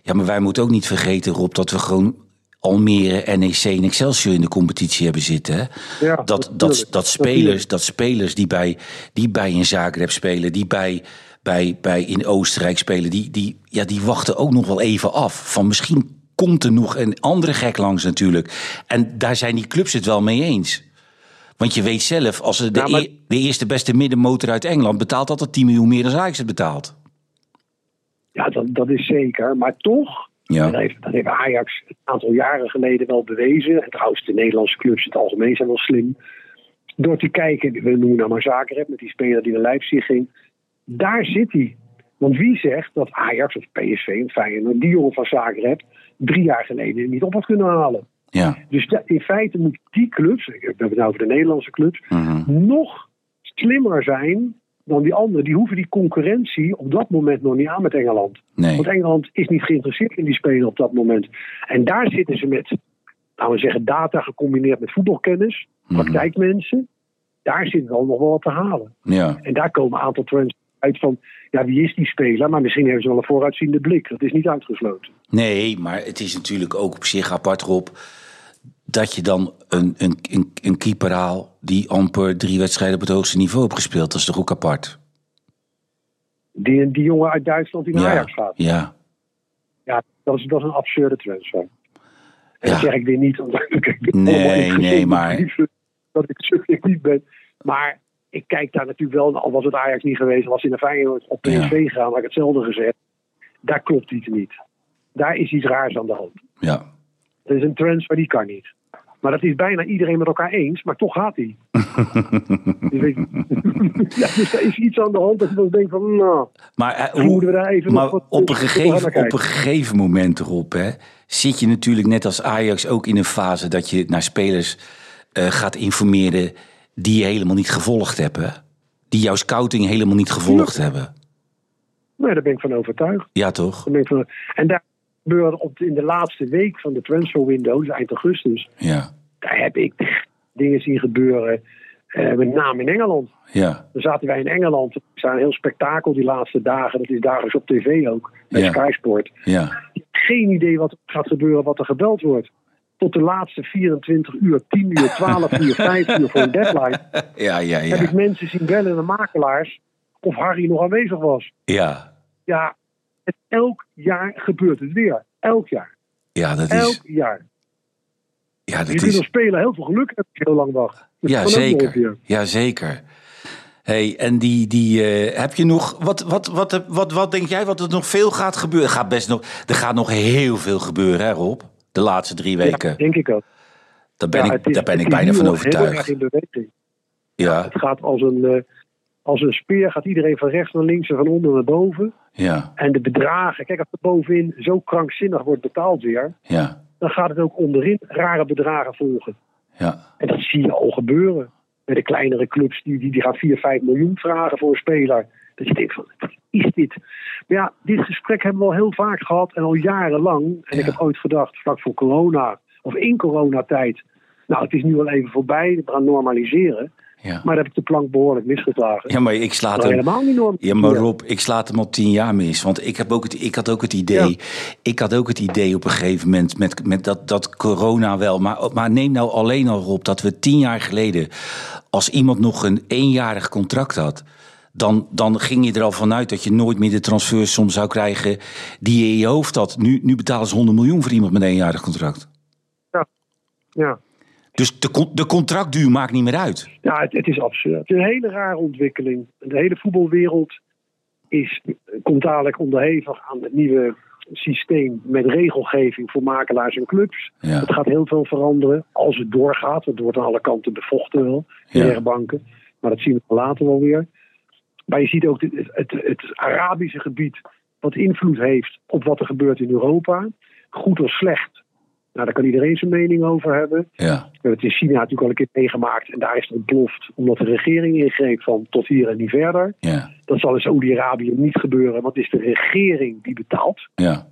S2: ja, maar wij moeten ook niet vergeten, Rob, dat we gewoon Almere, NEC en Excelsior in de competitie hebben zitten. Hè?
S4: Ja,
S2: dat, dat, dat, spelers, dat spelers die bij, die bij een Zagreb spelen, die bij, bij, bij in Oostenrijk spelen, die, die, ja, die wachten ook nog wel even af. Van misschien komt er nog een andere gek langs natuurlijk. En daar zijn die clubs het wel mee eens. Want je weet zelf, als de,
S4: maar-
S2: e- de eerste beste middenmotor uit Engeland betaalt altijd 10 miljoen meer dan Ajax het betaalt.
S4: Ja, dat, dat is zeker. Maar toch,
S2: Ja.
S4: dat, heeft, dat heeft Ajax een aantal jaren geleden wel bewezen. En trouwens, de Nederlandse clubs in het algemeen zijn wel slim. Door te kijken, we noemen nou maar Zagreb, met die speler die naar Leipzig ging. Daar zit hij. Want wie zegt dat Ajax of PSV en Feyenoord die jongen van Zagreb drie jaar geleden niet op had kunnen halen?
S2: Ja.
S4: Dus in feite moet die clubs, ik heb het nou over de Nederlandse clubs,
S2: Mhm.
S4: nog slimmer zijn dan die anderen. Die hoeven die concurrentie op dat moment nog niet aan met Engeland.
S2: Nee.
S4: Want Engeland is niet geïnteresseerd in die spelen op dat moment. En daar zitten ze met laten we zeggen, data gecombineerd met voetbalkennis, praktijkmensen. Daar zit wel nog wel wat te halen.
S2: Ja,
S4: En daar komen een aantal trends uit van, ja, wie is die speler? Maar misschien hebben ze wel een vooruitziende blik. Dat is niet uitgesloten.
S2: nee, maar het is natuurlijk ook op zich apart, Rob... dat je dan een, een, een, een keeper haalt... die amper drie wedstrijden op het hoogste niveau heeft gespeeld. Dat is toch ook apart?
S4: Die, die jongen uit Duitsland die naar Ajax gaat.
S2: ja,
S4: Ja, dat is, dat is een absurde transfer. En
S2: Ja.
S4: dat zeg ik weer niet omdat ik
S2: Nee, nee, maar-
S4: dat ik subjectief ben. Maar ik kijk daar natuurlijk wel, al was het Ajax niet geweest, was in de Feyenoord op PSV
S2: Ja.
S4: gegaan, had ik hetzelfde gezegd. Daar klopt iets niet. Daar is iets raars aan de hand.
S2: ja.
S4: Dat is een transfer die kan niet. Maar dat is bijna iedereen met elkaar eens, maar toch gaat hij. dus, ja, dus er is iets aan de hand dat je dan denkt van, nou,
S2: Maar, eh,
S4: Hoe moeten we daar even
S2: maar
S4: nog wat-
S2: op, een gegeven, op een gegeven moment erop hè, zit je natuurlijk net als Ajax ook in een fase dat je naar spelers eh, gaat informeren die je helemaal niet gevolgd hebt. Hè? Die jouw scouting helemaal niet gevolgd hebben.
S4: nou, daar ben ik van overtuigd.
S2: Ja, toch?
S4: Daar ben ik van- En daar gebeurde op, in de laatste week van de transfer window, dus eind augustus,
S2: Ja,
S4: daar heb ik dingen zien gebeuren, eh, met name in Engeland.
S2: ja,
S4: Dan zaten wij in Engeland, het is een heel spektakel die laatste dagen, dat is dagelijks op tv ook, bij
S2: Ja.
S4: Sky Sport.
S2: ja,
S4: Geen idee wat er gaat gebeuren, wat er gebeld wordt. Tot de laatste 24 uur, 10 uur, 12 uur, 5 uur voor een deadline,
S2: ja, ja,
S4: heb ik
S2: ja.
S4: mensen zien bellen naar makelaars of Harry nog aanwezig was.
S2: Ja,
S4: Ja, het, elk jaar gebeurt het weer. Elk jaar.
S2: ja dat
S4: Elk
S2: is...
S4: jaar.
S2: Ja,
S4: Je
S2: dat
S4: kunt
S2: is
S4: speler heel veel geluk hebben als je heel lang wacht.
S2: Ja zeker. Ja, zeker. Hey, en die, die eh, heb je nog. Wat, wat, wat, wat, wat denk jij wat er nog veel gaat gebeuren? Er gaat best nog, er gaat nog heel veel gebeuren, hè, Rob? De laatste drie weken.
S4: Ja, denk ik ook.
S2: daar ben
S4: Ja,
S2: ik,
S4: is-
S2: daar ben ik bijna van
S4: al Heel erg
S2: overtuigd.
S4: in.
S2: Ja,
S4: Het gaat als een, eh, als een speer, gaat iedereen van rechts naar links en van onder naar boven.
S2: ja,
S4: En de bedragen, kijk, als er bovenin zo krankzinnig wordt betaald weer,
S2: ja,
S4: dan gaat het ook onderin rare bedragen volgen.
S2: ja,
S4: En dat zie je al gebeuren. Met de kleinere clubs die, die, die gaan 4, 5 miljoen vragen voor een speler. Dat je denkt van, wat is dit? Maar ja, dit gesprek hebben we al heel vaak gehad en al jarenlang. En ik heb ooit gedacht, vlak voor corona of in coronatijd. Nou, het is nu al even voorbij, we gaan normaliseren.
S2: ja.
S4: Maar daar heb ik de plank behoorlijk misgeslagen.
S2: Ja, maar ik slaat hem.
S4: helemaal niet normaal.
S2: Ja, maar Rob, ik slaat hem al tien jaar mis. Want ik, heb ook het, ik had ook het idee. Ik had ook het idee op een gegeven moment met, met dat, dat corona wel. Maar, maar neem nou alleen al Rob dat we tien jaar geleden. Als iemand nog een eenjarig contract had. Dan, dan ging je er al vanuit dat je nooit meer de transfersom zou krijgen die je in je hoofd had. Nu, nu betalen ze 100 miljoen voor iemand met een eenjarig contract.
S4: Ja,
S2: Dus de, de contractduur maakt niet meer uit.
S4: ja het, het is absurd. Het is een hele rare ontwikkeling. De hele voetbalwereld is, komt dadelijk onderhevig aan het nieuwe systeem met regelgeving voor makelaars en clubs.
S2: Ja.
S4: Het gaat heel veel veranderen als het doorgaat. Het wordt aan alle kanten bevochten wel, de
S2: Ja.
S4: rechtbanken. Maar dat zien we later wel weer. Maar je ziet ook het, het, het Arabische gebied wat invloed heeft op wat er gebeurt in Europa. Goed of slecht. Nou, daar kan iedereen zijn mening over hebben.
S2: Ja,
S4: We hebben het in China natuurlijk al een keer meegemaakt. En daar is het ontploft omdat de regering ingreep van tot hier en niet verder.
S2: ja,
S4: Dat zal in Saudi-Arabië niet gebeuren, want het is de regering die betaalt.
S2: ja,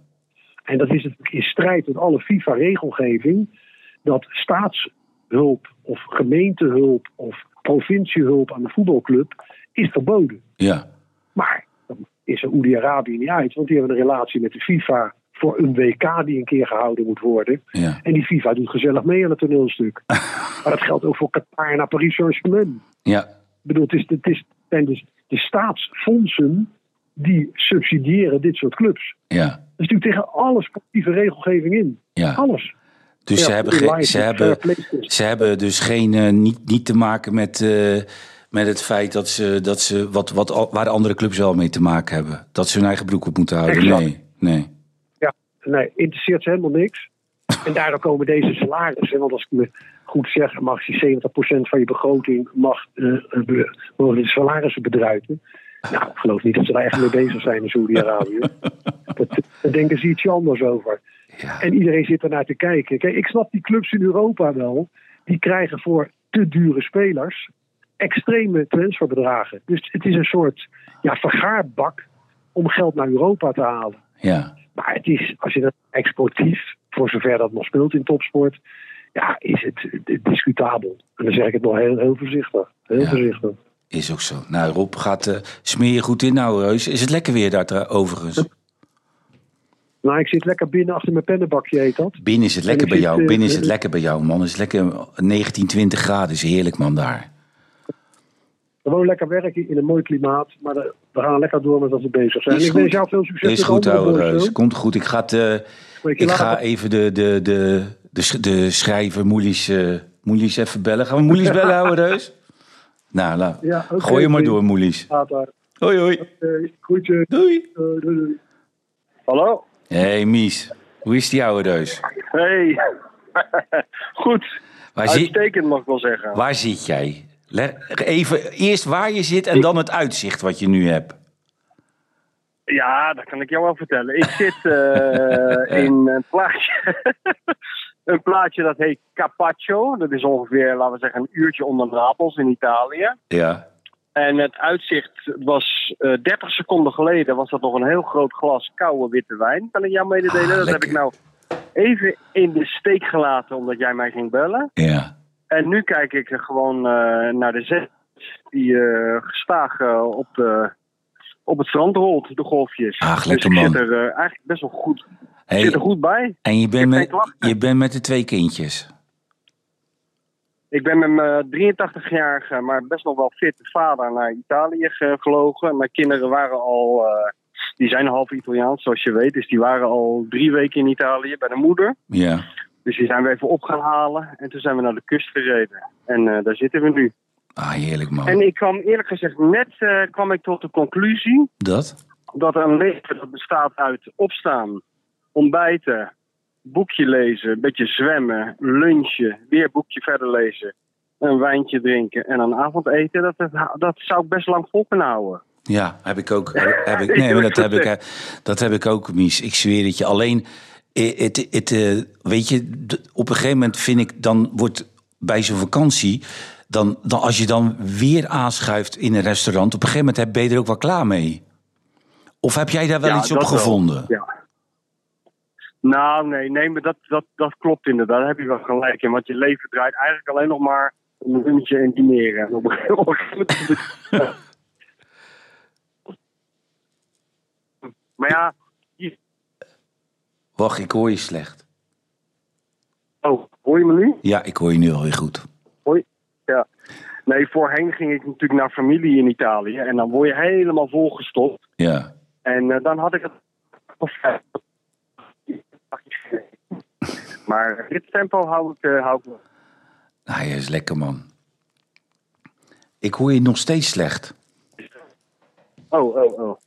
S4: En dat is in strijd met alle FIFA-regelgeving. Dat staatshulp of gemeentehulp of provinciehulp aan de voetbalclub is verboden.
S2: Ja,
S4: Maar dat is Saoedi-Arabië niet uit, want die hebben een relatie met de FIFA voor een WK die een keer gehouden moet worden.
S2: ja.
S4: En die FIFA doet gezellig mee aan het toneelstuk. maar dat geldt ook voor Qatar naar Paris Saint-Germain.
S2: ja.
S4: Ik bedoel, het, is, het is, zijn dus de staatsfondsen die subsidiëren dit soort clubs.
S2: ja.
S4: Dat is natuurlijk tegen alle sportieve regelgeving in.
S2: ja.
S4: Alles.
S2: Dus
S4: Ja,
S2: ze, hebben ze,
S4: fair
S2: hebben, ze hebben dus geen, eh, niet, niet te maken met, eh, met het feit dat ze, dat ze wat, wat, waar andere clubs wel mee te maken hebben. Dat ze hun eigen broek op moeten houden.
S4: Exact.
S2: Nee, nee.
S4: Ja, nee, interesseert ze helemaal niks. En daardoor komen deze salarissen, want als ik me goed zeg, mag je 70% van je begroting mag, be- mogen de salarissen bedruipen. Nou, ik geloof niet dat ze daar echt mee bezig zijn in Saudi-Arabië. Daar denken ze ietsje anders over.
S2: Ja.
S4: En iedereen zit ernaar te kijken. Kijk, ik snap die clubs in Europa wel. Die krijgen voor te dure spelers extreme transferbedragen. Dus het is een soort ja, vergaarbak om geld naar Europa te halen.
S2: Ja,
S4: Maar het is, als je dat exportief, voor zover dat nog speelt in topsport, ja, is het, het discutabel. En dan zeg ik het nog heel, heel voorzichtig. Heel
S2: Ja.
S4: voorzichtig.
S2: Is ook zo. Nou, Rob gaat eh, smeer je goed in nou, Reus. Is het lekker weer daar tra- overigens?
S4: Nou, ik zit lekker binnen achter mijn pennenbakje, heet dat.
S2: Binnen is het lekker bij
S4: zit,
S2: jou.
S4: eh,
S2: Binnen is het
S4: eh,
S2: lekker bij jou, man. Het is lekker 19, 20 graden. Is heerlijk, man, daar.
S4: Gewoon lekker werken in een mooi klimaat. Maar de- we gaan lekker door met wat we bezig zijn.
S2: Is
S4: ik wens jou veel succes
S2: Is goed,
S4: boys,
S2: Reus. Komt goed. Ik ga, het, eh, ik ga even de, de, de, de, de schrijver Moelies, eh, Moelies even bellen. Gaan we Moelies bellen, ouwe Reus? Nou, nou.
S4: Ja,
S2: gooi je maar door, Moelies.
S4: Later.
S2: Hoi, hoi.
S4: Oké, Groetjes.
S2: Doei.
S4: Eh, doei, doei.
S5: Hallo?
S2: hey, Mies. Hoe is die ouwe Reus?
S5: Hey. Goed.
S2: Waar,
S5: Uitstekend mag ik wel zeggen.
S2: waar zit jij? Even eerst waar je zit en dan het uitzicht wat je nu hebt.
S5: Ja, dat kan ik jou wel vertellen. Ik zit eh, in een plaatje. een plaatje dat heet Capaccio. Dat is ongeveer, laten we zeggen, een uurtje onder Napels in Italië.
S2: Ja.
S5: En het uitzicht was eh 30 seconden geleden was dat nog een heel groot glas koude witte wijn. Kan ik jou mededelen?
S2: Ah,
S5: dat heb ik nou even in de steek gelaten omdat jij mij ging bellen.
S2: Ja.
S5: En nu kijk ik gewoon eh, naar de zet die eh, gestaag eh, op, de, op het strand rolt, de golfjes.
S2: Ach, lekker,
S5: dus ik
S2: man.
S5: zit er eigenlijk best wel goed,
S2: Hey,
S5: zit er goed bij.
S2: en je bent, met, je bent met de twee kindjes.
S5: Ik ben met mijn 83-jarige, maar best nog wel fitte vader naar Italië ge- gevlogen. Mijn kinderen waren al, die zijn half Italiaans zoals je weet. Dus die waren al drie weken in Italië bij de moeder.
S2: Ja.
S5: Dus die zijn we even op gaan halen. En toen zijn we naar de kust gereden. En eh, daar zitten we nu.
S2: Ah, heerlijk, man.
S5: En ik kwam eerlijk gezegd, net eh, kwam ik tot de conclusie
S2: Dat?
S5: dat een leven dat bestaat uit opstaan, ontbijten, boekje lezen, een beetje zwemmen, lunchen, weer boekje verder lezen, een wijntje drinken en een avondeten, dat, dat, dat zou ik best lang vol kunnen houden.
S2: Ja, heb ik ook. Heb, ik, nee, maar dat heb ik, eh, dat heb ik ook, Mies. Ik zweer het je. Alleen, het, het, eh, weet je, op een gegeven moment vind ik, dan wordt bij zo'n vakantie, dan, dan als je dan weer aanschuift in een restaurant, op een gegeven moment heb- ben je er ook wel klaar mee. Of heb jij daar wel
S5: Ja,
S2: iets op
S5: wel.
S2: gevonden?
S5: Ja. Nou, nee, nee, maar dat, dat, dat klopt inderdaad. Daar heb je wel gelijk in. Want je leven draait eigenlijk alleen nog maar om een lunchje en dineren. En op een gegeven op een gegeven moment... maar ja,
S2: Wacht, ik hoor je slecht.
S5: oh, hoor je me nu?
S2: Ja, ik hoor je nu alweer goed.
S5: Hoi. Ja. Nee, voorheen ging ik natuurlijk naar familie in Italië. En dan word je helemaal volgestopt.
S2: Ja.
S5: En eh, dan had ik het. Maar dit tempo hou ik, eh, hou ik.
S2: Nou, ja, is lekker, man. Ik hoor je nog steeds slecht.
S5: Oh, oh, oh.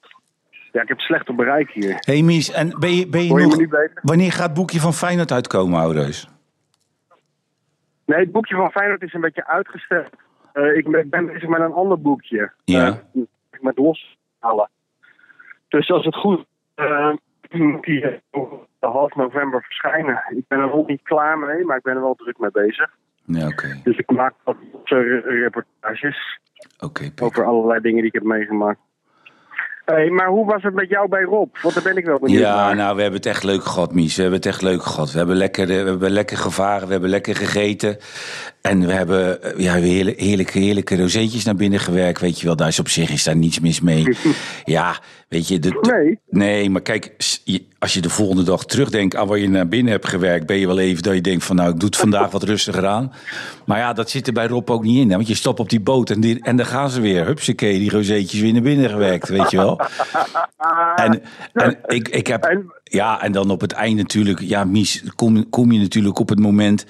S5: Ja, ik heb slecht op bereik hier.
S2: Hé, hey, Mies, en ben je, ben je nog... Wanneer gaat het boekje van Feyenoord uitkomen, ouders?
S5: Nee, het boekje van Feyenoord is een beetje uitgesteld. Eh, ik ben bezig met een ander boekje.
S2: Ja.
S5: Eh, met loshalen. Dus als het goed eh, moet die half november verschijnen. Ik ben er nog niet klaar mee, maar ik ben er wel druk mee bezig.
S2: Ja, oké.
S5: Dus ik maak wat reportages over allerlei dingen die ik heb meegemaakt. Hey, maar hoe was het met jou bij Rob? Want daar ben ik wel benieuwd
S2: Ja,
S5: naar.
S2: nou, we hebben het echt leuk gehad, Mies. We hebben het echt leuk gehad. We hebben lekker, eh, we hebben lekker gevaren, we hebben lekker gegeten. En we hebben eh, ja, heerlijke, heerlijke, heerlijke rozeetjes naar binnen gewerkt. Weet je wel, daar is op zich is daar niets mis mee. ja, weet je... De,
S5: Nee.
S2: Nee, maar kijk, je- als je de volgende dag terugdenkt aan waar je naar binnen hebt gewerkt, ben je wel even dat je denkt van nou, ik doe het vandaag wat rustiger aan. Maar ja, dat zit er bij Rob ook niet in. Hè? Want je stapt op die boot en, die, en dan gaan ze weer. Hupsakee, die rozeetjes weer naar binnen gewerkt, weet je wel. En, en ik, ik heb, ja, en dan op het eind natuurlijk, ja, Mies, kom, kom je natuurlijk op het moment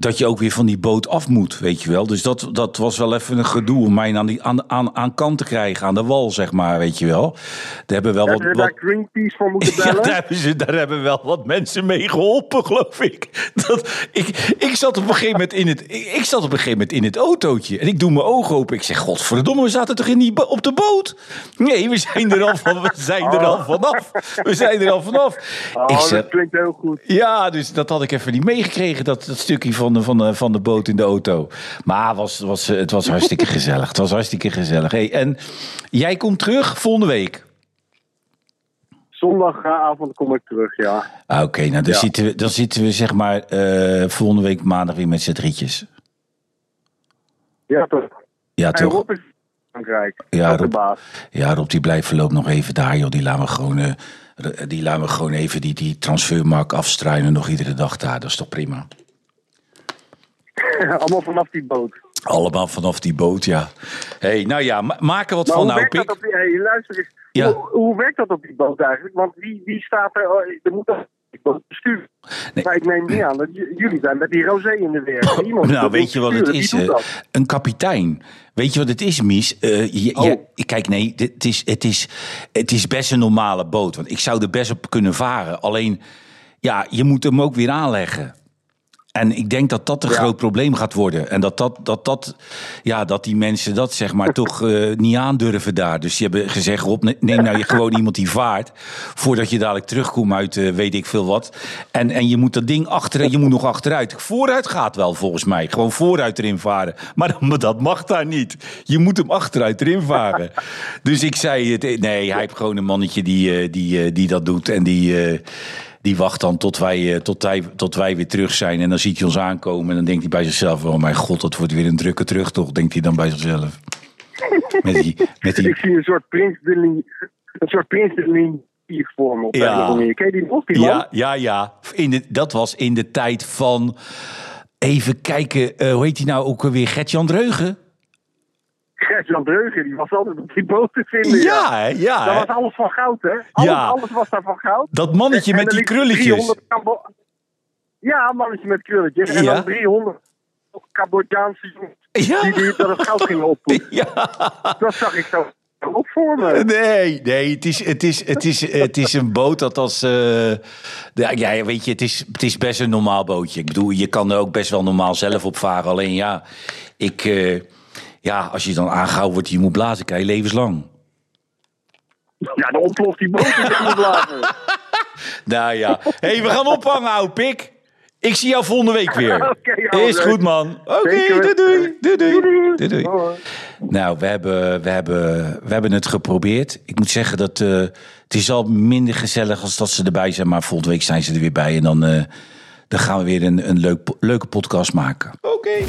S2: dat je ook weer van die boot af moet, weet je wel. Dus dat, dat was wel even een gedoe om mij aan, die, aan, aan, aan kant te krijgen, aan de wal, zeg maar, weet je wel. Daar hebben wel
S5: Hebben
S2: wat,
S5: daar Greenpeace voor moeten
S2: ja,
S5: bellen?
S2: daar hebben, ze, daar hebben wel wat mensen mee geholpen, geloof ik. Dat, ik, ik, zat op een gegeven moment in het, ik, ik zat op een gegeven moment in het autootje. En ik doe mijn ogen open. Ik zeg, godverdomme, we zaten toch in die, op de boot? Nee, we zijn er al, van, we zijn er al vanaf. We zijn er al vanaf.
S5: Oh,
S2: ik zeg,
S5: dat klinkt heel goed.
S2: ja, dus dat had ik even niet meegekregen, dat, dat stukje van de, van, de, van de boot in de auto. Maar was, was, het was hartstikke gezellig. Het was hartstikke gezellig. Hey, en jij komt terug volgende week.
S5: Zondagavond kom ik terug, ja.
S2: Ah, Oké, nou dan,
S5: Ja.
S2: zitten we, dan zitten we zeg maar eh, volgende week maandag weer met z'n drietjes.
S5: Ja, toch.
S2: Ja,
S5: En
S2: toch?
S5: Rob is in Frankrijk.
S2: Ja,
S5: de
S2: Rob.
S5: baas.
S2: Ja, Rob, die blijft voorlopig nog even daar, joh. Die laten we gewoon, eh, die laten we gewoon even die, die transfermarkt afstruinen nog iedere dag daar. Dat is toch prima?
S5: Allemaal vanaf die boot.
S2: Allemaal vanaf die boot, ja. hey, nou ja, ma maak er wat
S5: Maar
S2: van nou, Pik.
S5: op die... Hey, luister eens.
S2: Ja.
S5: Hoe, hoe werkt dat op die boot eigenlijk? Want wie, wie staat er... oh, Er moet toch.
S2: Nee.
S5: Maar ik neem niet aan dat jullie zijn met die rosé in de weer. Iemand
S2: Nou, weet je wat het is? eh? een kapitein. Weet je wat het is, Mies? Je-
S5: Oh.
S2: je- kijk, nee, dit- het is, het, is, het is best een normale boot. Want ik zou er best op kunnen varen. Alleen, ja, je moet hem ook weer aanleggen. En ik denk dat dat een
S5: Ja.
S2: groot probleem gaat worden. En dat, dat, dat, dat, ja, dat die mensen dat zeg maar toch eh, niet aandurven daar. Dus die hebben gezegd, Rob, ne- neem nou je gewoon iemand die vaart. Voordat je dadelijk terugkomt uit eh, weet ik veel wat. En, en je moet dat ding achter, je moet nog achteruit. Vooruit gaat wel volgens mij. Gewoon vooruit erin varen. Maar, dat- maar dat mag daar niet. Je moet hem achteruit erin varen. Dus ik zei, het, nee, hij heeft gewoon een mannetje die, eh, die, eh, die dat doet. En die... die wacht dan tot wij, eh, tot, wij, tot wij weer terug zijn. En dan ziet hij ons aankomen. En dan denkt hij bij zichzelf: Oh mijn god, dat wordt weer een drukke terugtocht. Denkt hij dan bij zichzelf. Met die. Met die
S5: Ik zie een soort prins de een soort prins de hier voor me op
S2: Ja.
S5: Ken je die nog, die
S2: ja, ja, ja. In de, dat was in de tijd van. Even kijken, eh, hoe heet hij nou ook weer? Gert-Jan Dreugen?
S5: Gert-Jan Dreugen, die was altijd op die boot te vinden.
S2: Ja, ja.
S5: Dat
S2: hè.
S5: was alles van goud, hè? Alles,
S2: Ja.
S5: alles was daar van goud.
S2: Dat mannetje
S5: En
S2: met die krulletjes.
S5: 300 Cabo- Ja, een mannetje met krulletjes. En
S2: Ja.
S5: dan 300 Cambodjaanse jongens
S2: Ja.
S5: die, die dat het goud gingen oppoetsen.
S2: Ja.
S5: Dat zag ik zo ook voor me.
S2: Nee, nee, het is, het is, het is, het is een boot dat als. eh, ja, ja, weet je, het is, het is best een normaal bootje. Ik bedoel, je kan er ook best wel normaal zelf op varen. Alleen ja, ik. eh, ja, als je dan aangehouden wordt, je moet blazen, krijg je levenslang.
S5: Ja, dan ontploft die boot in de blazen.
S2: Nou ja. Hé, hey, we gaan ophangen, ouwe pik. Ik zie jou volgende week weer.
S5: Oké, ouwe
S2: Is goed, man. Oké, doei, doei. Doei, doei.
S5: Doei.
S2: Nou, we hebben, we, hebben, we hebben het geprobeerd. Ik moet zeggen dat eh, het is al minder gezellig als dat ze erbij zijn. Maar volgende week zijn ze er weer bij. En dan, eh, dan gaan we weer een, een leuk, leuke podcast maken. Oké.